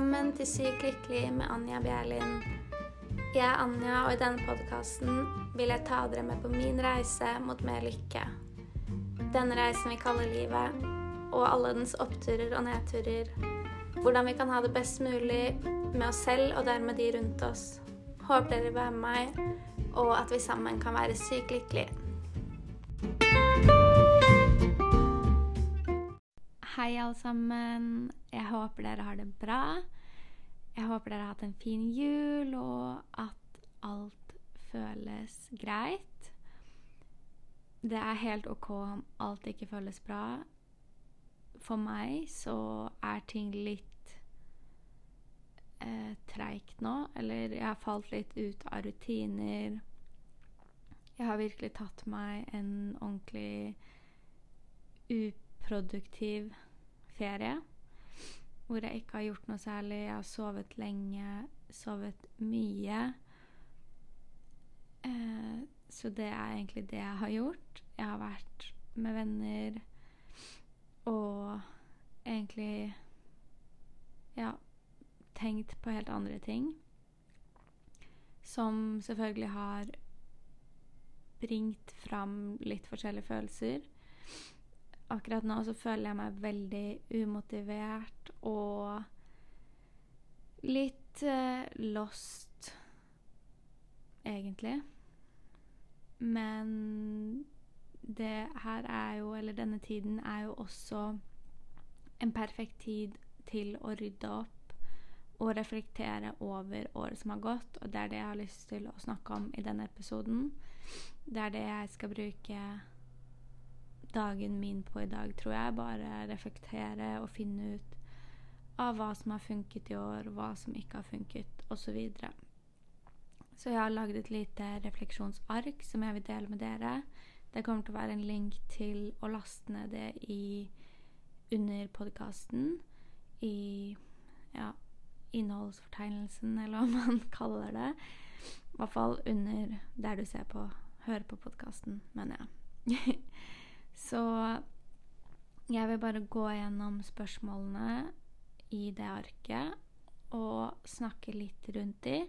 Velkommen til Sykt lykkelig med Anja Bjerlin. Jeg er Anja, og i denne podkasten vil jeg ta dere med på min reise mot mer lykke. Denne reisen vi kaller livet, og alle dens oppturer og nedturer. Hvordan vi kan ha det best mulig med oss selv og dermed de rundt oss. Håper dere vil være med meg, og at vi sammen kan være sykt lykkelige. Hei, alle sammen. Jeg håper dere har det bra. Jeg håper dere har hatt en fin jul, og at alt føles greit. Det er helt OK om alt ikke føles bra. For meg så er ting litt eh, treigt nå. Eller jeg har falt litt ut av rutiner. Jeg har virkelig tatt meg en ordentlig uproduktiv ferie. Hvor jeg ikke har gjort noe særlig. Jeg har sovet lenge, sovet mye. Eh, så det er egentlig det jeg har gjort. Jeg har vært med venner og egentlig ja, tenkt på helt andre ting. Som selvfølgelig har bringt fram litt forskjellige følelser. Akkurat nå så føler jeg meg veldig umotivert og litt uh, lost, egentlig. Men det her er jo, eller denne tiden er jo også en perfekt tid til å rydde opp og reflektere over året som har gått. Og det er det jeg har lyst til å snakke om i denne episoden. Det er det jeg skal bruke dagen min på i dag, tror jeg. Bare reflektere og finne ut av hva som har funket i år, hva som ikke har funket, osv. Så, videre. så jeg har laget et lite refleksjonsark som jeg vil dele med dere. Det kommer til å være en link til å laste ned det i, under podkasten. I ja, innholdsfortegnelsen, eller hva man kaller det. I hvert fall under der du ser på hører på podkasten, mener jeg. Så jeg vil bare gå gjennom spørsmålene i det arket og snakke litt rundt de.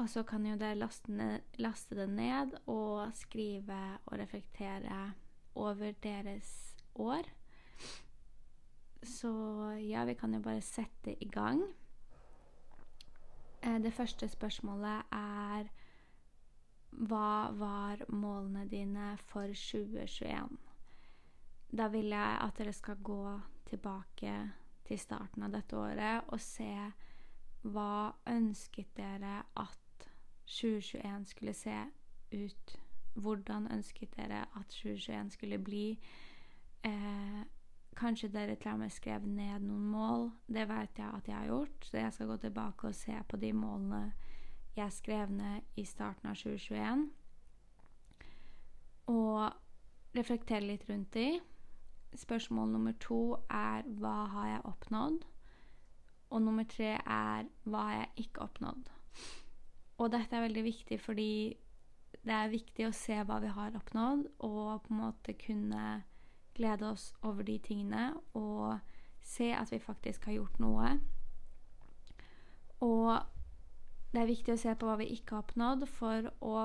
Og så kan jo dere laste, laste, det ned og skrive og reflektere over deres år. Så ja, vi kan jo bare sette i gang. Eh, det første spørsmålet er Hva var målene dine for 2021? Da vil jeg at dere skal gå tilbake til starten av dette året og se hva ønsket dere at 2021 skulle se ut? Hvordan ønsket dere at 2021 skulle bli? Eh, kanskje dere til og med skrev ned noen mål. Det vet jeg at jeg har gjort, så jeg skal gå tilbake og se på de målene jeg skrev ned i starten av 2021. Og reflektere litt rundt de. Spørsmål nummer to er hva har jeg oppnådd? Og nummer tre er hva har jeg ikke oppnådd? Og dette er veldig viktig fordi det er viktig å se hva vi har oppnådd, og på en måte kunne glede oss over de tingene og se at vi faktisk har gjort noe. Og det er viktig å se på hva vi ikke har oppnådd, for å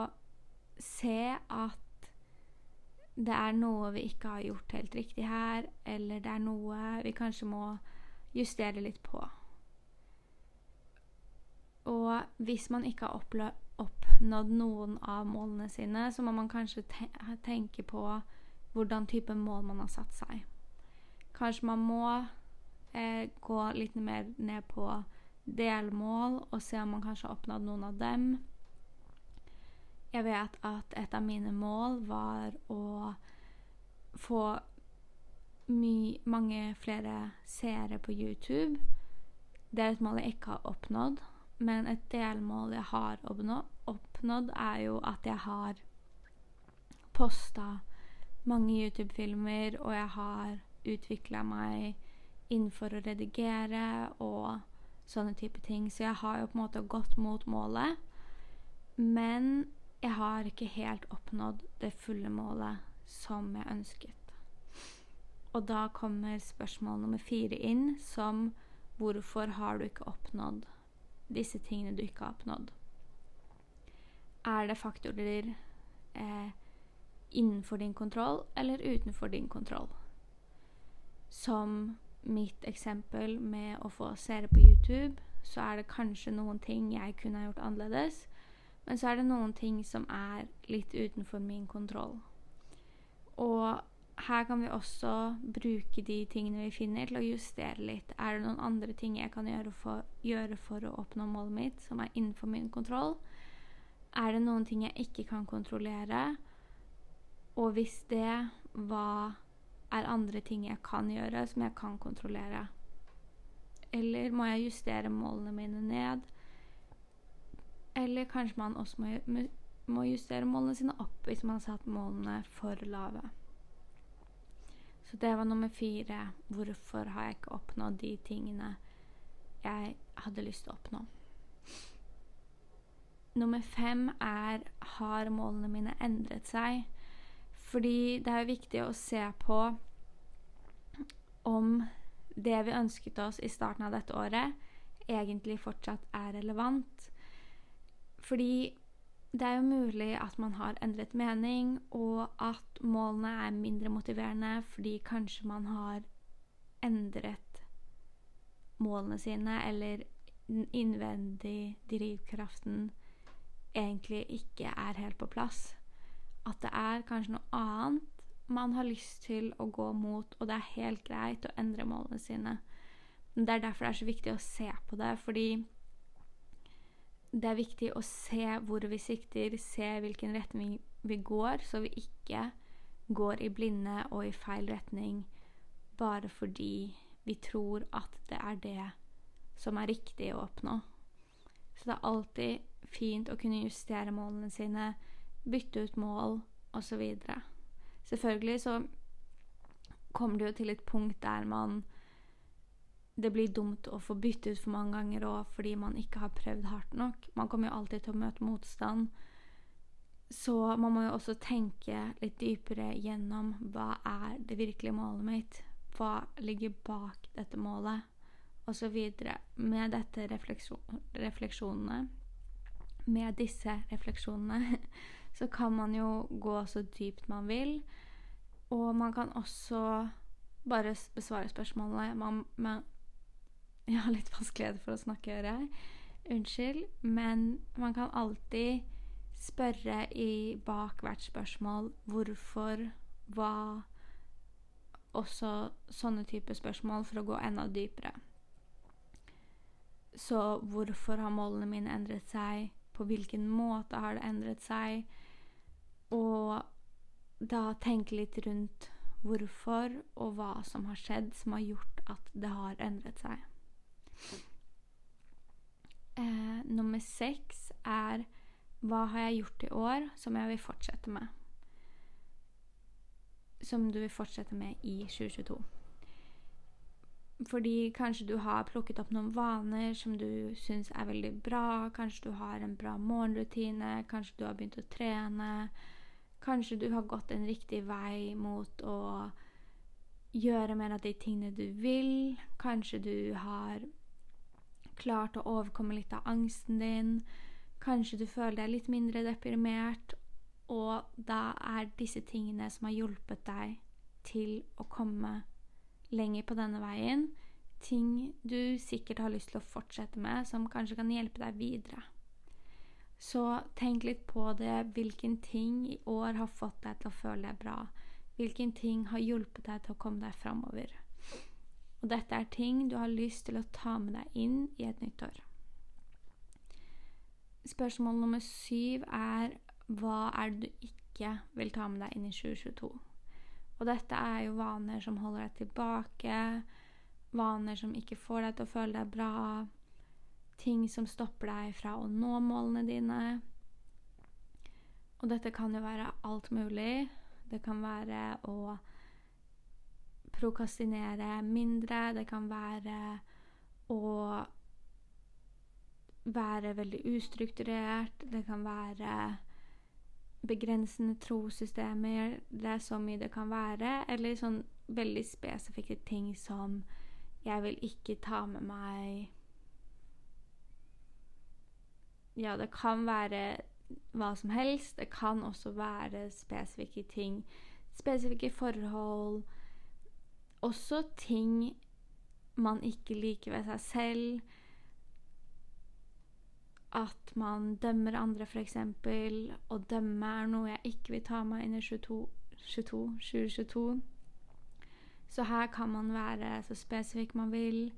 se at det er noe vi ikke har gjort helt riktig her, eller det er noe vi kanskje må justere litt på. Og hvis man ikke har oppnådd noen av målene sine, så må man kanskje tenke på hvordan type mål man har satt seg. Kanskje man må eh, gå litt mer ned på delmål og se om man kanskje har oppnådd noen av dem. Jeg vet at et av mine mål var å få mange flere seere på YouTube. Det er et mål jeg ikke har oppnådd, men et delmål jeg har oppnådd, er jo at jeg har posta mange YouTube-filmer, og jeg har utvikla meg innenfor å redigere og sånne type ting. Så jeg har jo på en måte gått mot målet. Men jeg har ikke helt oppnådd det fulle målet som jeg ønsket. Og da kommer spørsmål nummer fire inn, som hvorfor har du ikke oppnådd disse tingene du ikke har oppnådd? Er det faktorer eh, innenfor din kontroll eller utenfor din kontroll? Som mitt eksempel med å få seere på YouTube, så er det kanskje noen ting jeg kunne ha gjort annerledes. Men så er det noen ting som er litt utenfor min kontroll. Og her kan vi også bruke de tingene vi finner, til å justere litt. Er det noen andre ting jeg kan gjøre for, gjøre for å oppnå målet mitt, som er innenfor min kontroll? Er det noen ting jeg ikke kan kontrollere? Og hvis det, hva er andre ting jeg kan gjøre, som jeg kan kontrollere? Eller må jeg justere målene mine ned? Eller kanskje man også må, justere målene sine opp hvis man har satt målene for lave. Så det var nummer fire. Hvorfor har jeg ikke oppnådd de tingene jeg hadde lyst til å oppnå? Nummer fem er har målene mine endret seg? Fordi det er viktig å se på om det vi ønsket oss i starten av dette året, egentlig fortsatt er relevant. Fordi det er jo mulig at man har endret mening, og at målene er mindre motiverende fordi kanskje man har endret målene sine, eller den innvendige drivkraften egentlig ikke er helt på plass. At det er kanskje noe annet man har lyst til å gå mot, og det er helt greit å endre målene sine. Det er derfor det er så viktig å se på det, fordi det er viktig å se hvor vi sikter, se hvilken retning vi går, så vi ikke går i blinde og i feil retning bare fordi vi tror at det er det som er riktig å oppnå. Så det er alltid fint å kunne justere målene sine, bytte ut mål osv. Selvfølgelig så kommer det jo til et punkt der man det blir dumt å få bytte ut for mange ganger òg fordi man ikke har prøvd hardt nok. Man kommer jo alltid til å møte motstand. Så man må jo også tenke litt dypere gjennom hva er det virkelige målet mitt? Hva ligger bak dette målet? Og så videre. Med dette refleksjon, refleksjonene Med disse refleksjonene så kan man jo gå så dypt man vil. Og man kan også bare besvare spørsmålene. Man, man, jeg har litt vanskeligheter for å snakke, hører jeg. Unnskyld. Men man kan alltid spørre i bak hvert spørsmål hvorfor, hva Også sånne typer spørsmål for å gå enda dypere. Så hvorfor har målene mine endret seg? På hvilken måte har det endret seg? Og da tenke litt rundt hvorfor og hva som har skjedd som har gjort at det har endret seg. Eh, nummer seks er hva har jeg gjort i år som jeg vil fortsette med? Som du vil fortsette med i 2022. Fordi kanskje du har plukket opp noen vaner som du syns er veldig bra. Kanskje du har en bra morgenrutine. Kanskje du har begynt å trene. Kanskje du har gått en riktig vei mot å gjøre mer av de tingene du vil. Kanskje du har klart å overkomme litt av angsten din. Kanskje du føler deg litt mindre deprimert. Og da er disse tingene som har hjulpet deg til å komme lenger på denne veien, ting du sikkert har lyst til å fortsette med, som kanskje kan hjelpe deg videre. Så tenk litt på det. Hvilken ting i år har fått deg til å føle deg bra? Hvilken ting har hjulpet deg til å komme deg framover? Og dette er ting du har lyst til å ta med deg inn i et nytt år. Spørsmål nummer syv er hva er det du ikke vil ta med deg inn i 2022? Og dette er jo vaner som holder deg tilbake, vaner som ikke får deg til å føle deg bra, ting som stopper deg fra å nå målene dine. Og dette kan jo være alt mulig. Det kan være å prokastinere mindre. Det kan være å være veldig ustrukturert. Det kan være begrensende trossystemer. Det er så mye det kan være. Eller sånn veldig spesifikke ting som jeg vil ikke ta med meg Ja, det kan være hva som helst. Det kan også være spesifikke ting. Spesifikke forhold. Også ting man ikke liker ved seg selv. At man dømmer andre, f.eks. Å dømme er noe jeg ikke vil ta meg inn i 22, 22, 2022. Så her kan man være så spesifikk man vil,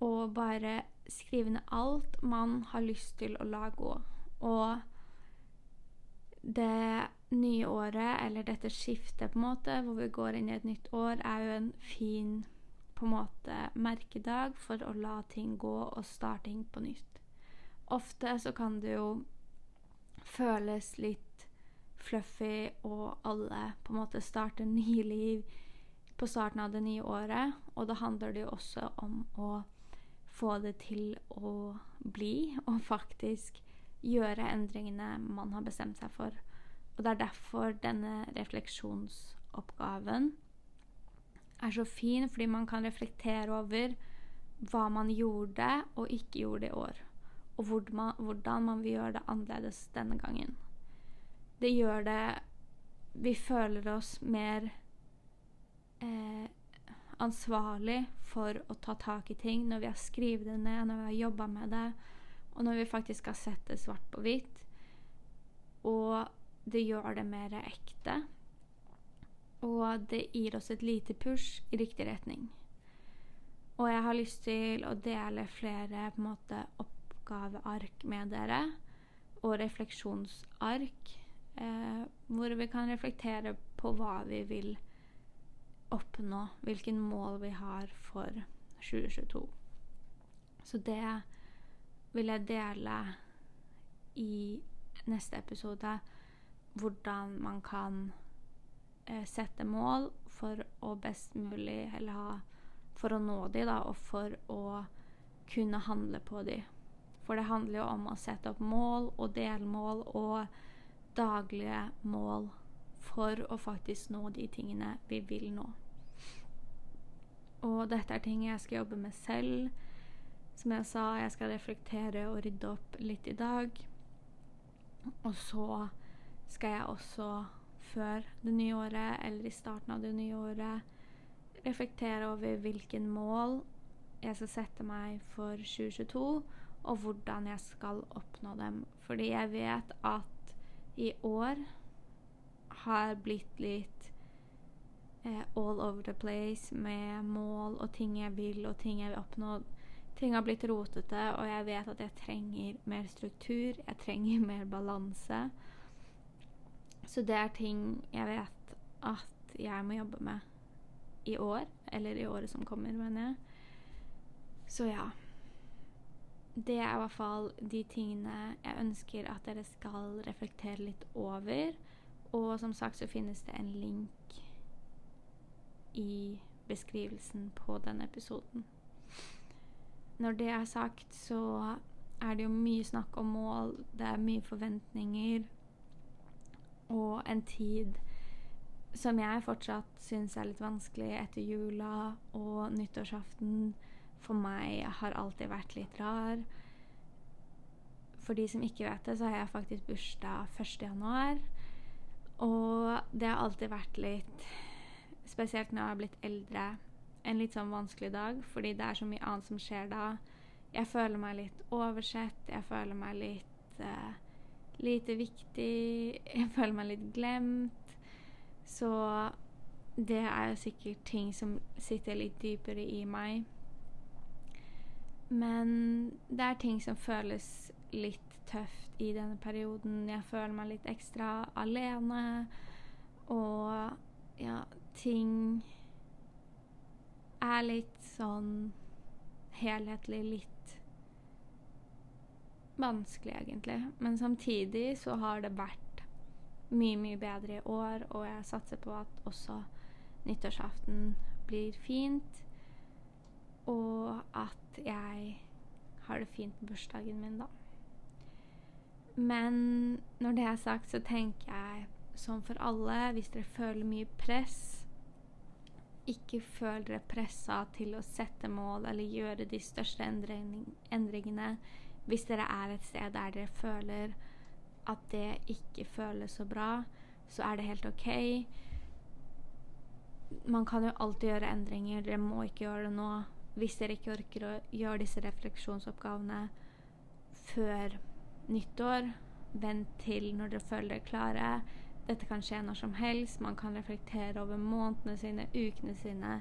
og bare skrive ned alt man har lyst til å la gå. Og det nye året, eller dette skiftet, på en måte, hvor vi går inn i et nytt år, er jo en fin på en måte merkedag for å la ting gå og starte ting på nytt. Ofte så kan det jo føles litt fluffy, og alle på en måte starter nye liv på starten av det nye året. Og da handler det jo også om å få det til å bli, og faktisk gjøre endringene man har bestemt seg for. Og det er derfor denne refleksjonsoppgaven er så fin, fordi man kan reflektere over hva man gjorde og ikke gjorde i år. Og hvordan man vil gjøre det annerledes denne gangen. Det gjør det Vi føler oss mer eh, ansvarlig for å ta tak i ting når vi har skrevet det ned, når vi har jobba med det, og når vi faktisk har sett det svart på hvitt. Og det gjør det mer ekte. Og det gir oss et lite push i riktig retning. Og jeg har lyst til å dele flere på en måte, oppgaveark med dere. Og refleksjonsark. Eh, hvor vi kan reflektere på hva vi vil oppnå. Hvilken mål vi har for 2022. Så det vil jeg dele i neste episode. Hvordan man kan eh, sette mål for å best mulig Eller ha For å nå de, da, og for å kunne handle på de. For det handler jo om å sette opp mål og delmål og daglige mål for å faktisk nå de tingene vi vil nå. Og dette er ting jeg skal jobbe med selv som jeg sa, jeg skal reflektere og rydde opp litt i dag. Og så skal jeg også, før det nye året, eller i starten av det nye året, reflektere over hvilken mål jeg skal sette meg for 2022, og hvordan jeg skal oppnå dem. Fordi jeg vet at i år har blitt litt eh, all over the place med mål og ting jeg vil, og ting jeg vil oppnå ting har blitt rotete, og jeg vet at jeg trenger mer struktur. Jeg trenger mer balanse. Så det er ting jeg vet at jeg må jobbe med i år. Eller i året som kommer, mener jeg. Så ja. Det er i hvert fall de tingene jeg ønsker at dere skal reflektere litt over. Og som sagt så finnes det en link i beskrivelsen på denne episoden. Når det er sagt, så er det jo mye snakk om mål, det er mye forventninger og en tid som jeg fortsatt syns er litt vanskelig etter jula og nyttårsaften. For meg har alltid vært litt rar. For de som ikke vet det, så har jeg faktisk bursdag 1. Og det har alltid vært litt Spesielt når jeg har blitt eldre en litt sånn vanskelig dag, fordi det er så mye annet som skjer da. Jeg føler meg litt oversett, jeg føler meg litt uh, lite viktig, jeg føler meg litt glemt. Så det er jo sikkert ting som sitter litt dypere i meg. Men det er ting som føles litt tøft i denne perioden. Jeg føler meg litt ekstra alene. Og ja, ting er litt sånn helhetlig litt vanskelig, egentlig. Men samtidig så har det vært mye, mye bedre i år, og jeg satser på at også nyttårsaften blir fint. Og at jeg har det fint på bursdagen min, da. Men når det er sagt, så tenker jeg som for alle, hvis dere føler mye press ikke føl dere pressa til å sette mål eller gjøre de største endringene hvis dere er et sted der dere føler at det ikke føles så bra, så er det helt OK. Man kan jo alltid gjøre endringer. Dere må ikke gjøre det nå. Hvis dere ikke orker å gjøre disse refleksjonsoppgavene før nyttår, vent til når dere føler dere klare. Dette kan skje når som helst. Man kan reflektere over månedene sine, ukene sine.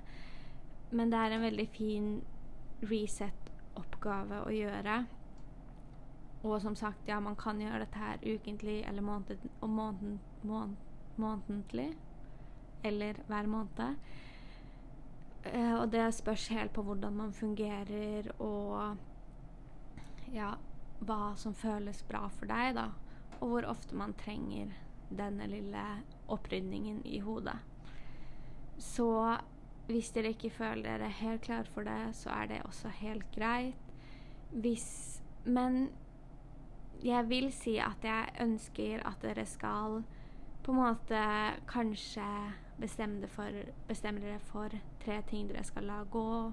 Men det er en veldig fin reset-oppgave å gjøre. Og som sagt, ja, man kan gjøre dette her ukentlig eller måned, og måned, månedlig. Eller hver måned. Uh, og det spørs helt på hvordan man fungerer, og ja, hva som føles bra for deg, da. Og hvor ofte man trenger denne lille opprydningen i hodet. Så hvis dere ikke føler dere helt klar for det, så er det også helt greit. Hvis Men jeg vil si at jeg ønsker at dere skal på en måte kanskje bestemme, for, bestemme dere for tre ting dere skal la gå,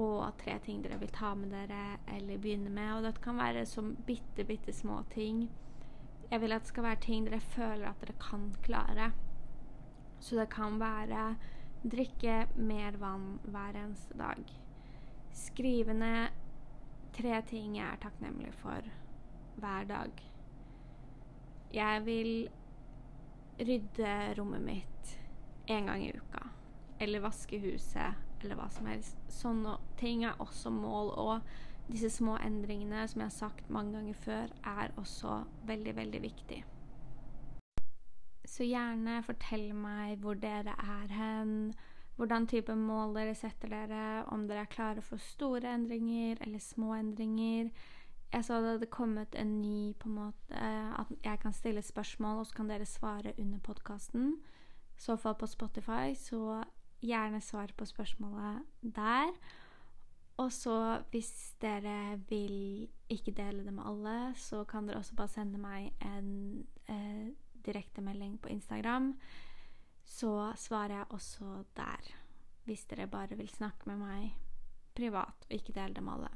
og tre ting dere vil ta med dere eller begynne med. Og det kan være som bitte, bitte små ting. Jeg vil at det skal være ting dere føler at dere kan klare. Så det kan være drikke mer vann hver eneste dag. Skrive ned tre ting jeg er takknemlig for hver dag. Jeg vil rydde rommet mitt en gang i uka. Eller vaske huset, eller hva som helst. Sånne ting er også mål. Og disse små endringene, som jeg har sagt mange ganger før, er også veldig, veldig viktig. Så gjerne fortell meg hvor dere er hen, hvordan type mål dere setter dere, om dere er klare for store endringer eller små endringer. Jeg så det hadde kommet en ny på en måte, At jeg kan stille spørsmål, og så kan dere svare under podkasten. I så fall på Spotify, så gjerne svar på spørsmålet der. Og så hvis dere vil ikke dele det med alle, så kan dere også bare sende meg en eh, direktemelding på Instagram. Så svarer jeg også der. Hvis dere bare vil snakke med meg privat og ikke dele det med alle.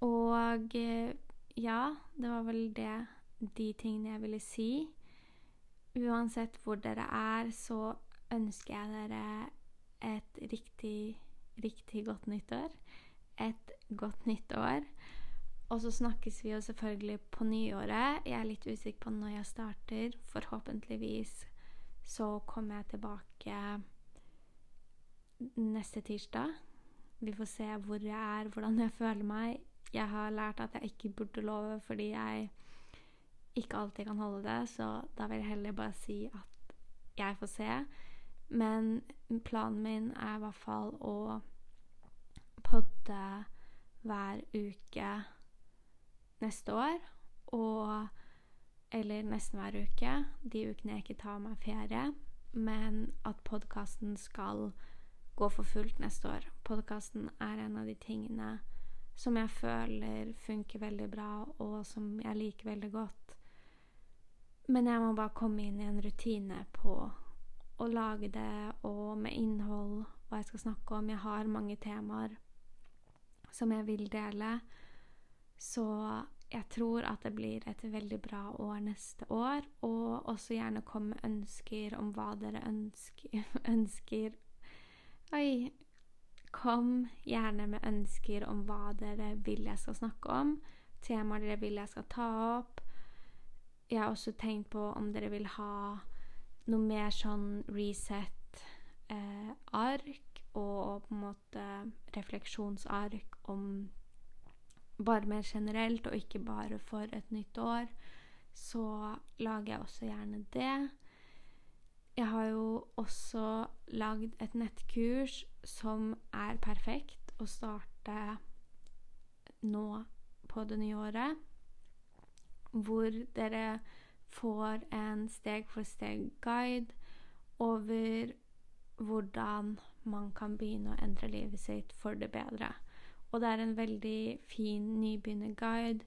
Og eh, ja, det var vel det de tingene jeg ville si. Uansett hvor dere er, så ønsker jeg dere et riktig, riktig godt nyttår. Et godt nyttår. Og så snakkes vi jo selvfølgelig på nyåret. Jeg er litt usikker på når jeg starter. Forhåpentligvis så kommer jeg tilbake neste tirsdag. Vi får se hvor jeg er, hvordan jeg føler meg jeg har lært at jeg ikke burde love fordi jeg ikke alltid kan holde det, så da vil jeg heller bare si at jeg får se. Men planen min er i hvert fall å podde hver uke neste år. Og Eller nesten hver uke. De ukene jeg ikke tar meg ferie. Men at podkasten skal gå for fullt neste år. Podkasten er en av de tingene som jeg føler funker veldig bra, og som jeg liker veldig godt. Men jeg må bare komme inn i en rutine på å lage det, og med innhold, hva jeg skal snakke om. Jeg har mange temaer som jeg vil dele. Så jeg tror at det blir et veldig bra år neste år. Og også gjerne kom med ønsker om hva dere ønsker, ønsker Oi, Kom gjerne med ønsker om hva dere vil jeg skal snakke om, temaer dere vil jeg skal ta opp. Jeg har også tenkt på om dere vil ha noe mer sånn reset-ark, eh, og på en måte refleksjonsark om bare mer generelt, og ikke bare for et nytt år, så lager jeg også gjerne det. Jeg har jo også lagd et nettkurs som er perfekt å starte nå på det nye året. Hvor dere får en steg-for-steg-guide over hvordan man kan begynne å endre livet sitt for det bedre. Og det er en veldig fin nybegynnerguide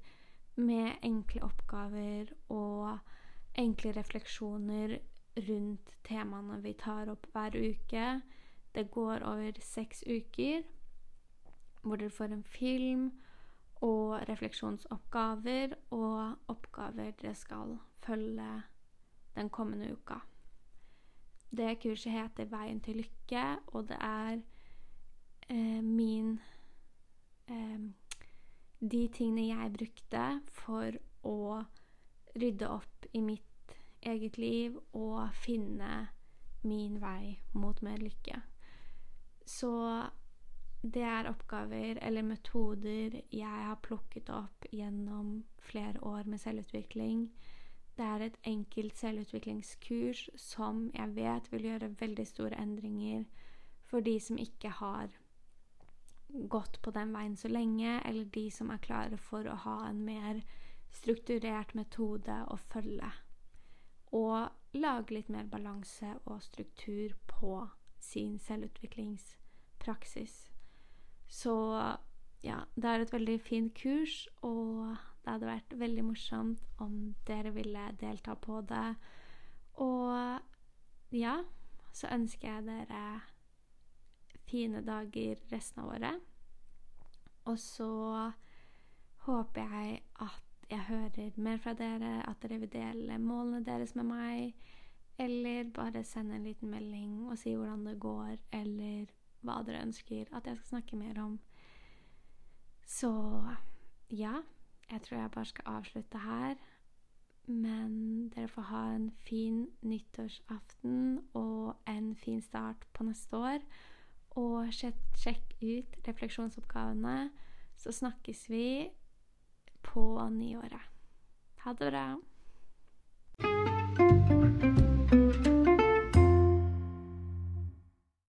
med enkle oppgaver og enkle refleksjoner rundt temaene vi tar opp hver uke. Det går over seks uker, hvor dere får en film og refleksjonsoppgaver og oppgaver dere skal følge den kommende uka. Det kurset heter 'Veien til lykke', og det er eh, min eh, De tingene jeg brukte for å rydde opp i mitt eget liv og finne min vei mot mer lykke. Så det er oppgaver eller metoder jeg har plukket opp gjennom flere år med selvutvikling. Det er et enkelt selvutviklingskurs som jeg vet vil gjøre veldig store endringer for de som ikke har gått på den veien så lenge, eller de som er klare for å ha en mer strukturert metode å følge. Og lage litt mer balanse og struktur på sin selvutviklingspraksis. Så ja, det er et veldig fint kurs, og det hadde vært veldig morsomt om dere ville delta på det. Og ja, så ønsker jeg dere fine dager resten av året. Og så håper jeg at jeg hører mer fra dere, at dere vil dele målene deres med meg. Eller bare sende en liten melding og si hvordan det går, eller hva dere ønsker at jeg skal snakke mer om. Så ja. Jeg tror jeg bare skal avslutte her. Men dere får ha en fin nyttårsaften og en fin start på neste år. Og sjekk ut refleksjonsoppgavene, så snakkes vi på nyåret. Ha det bra.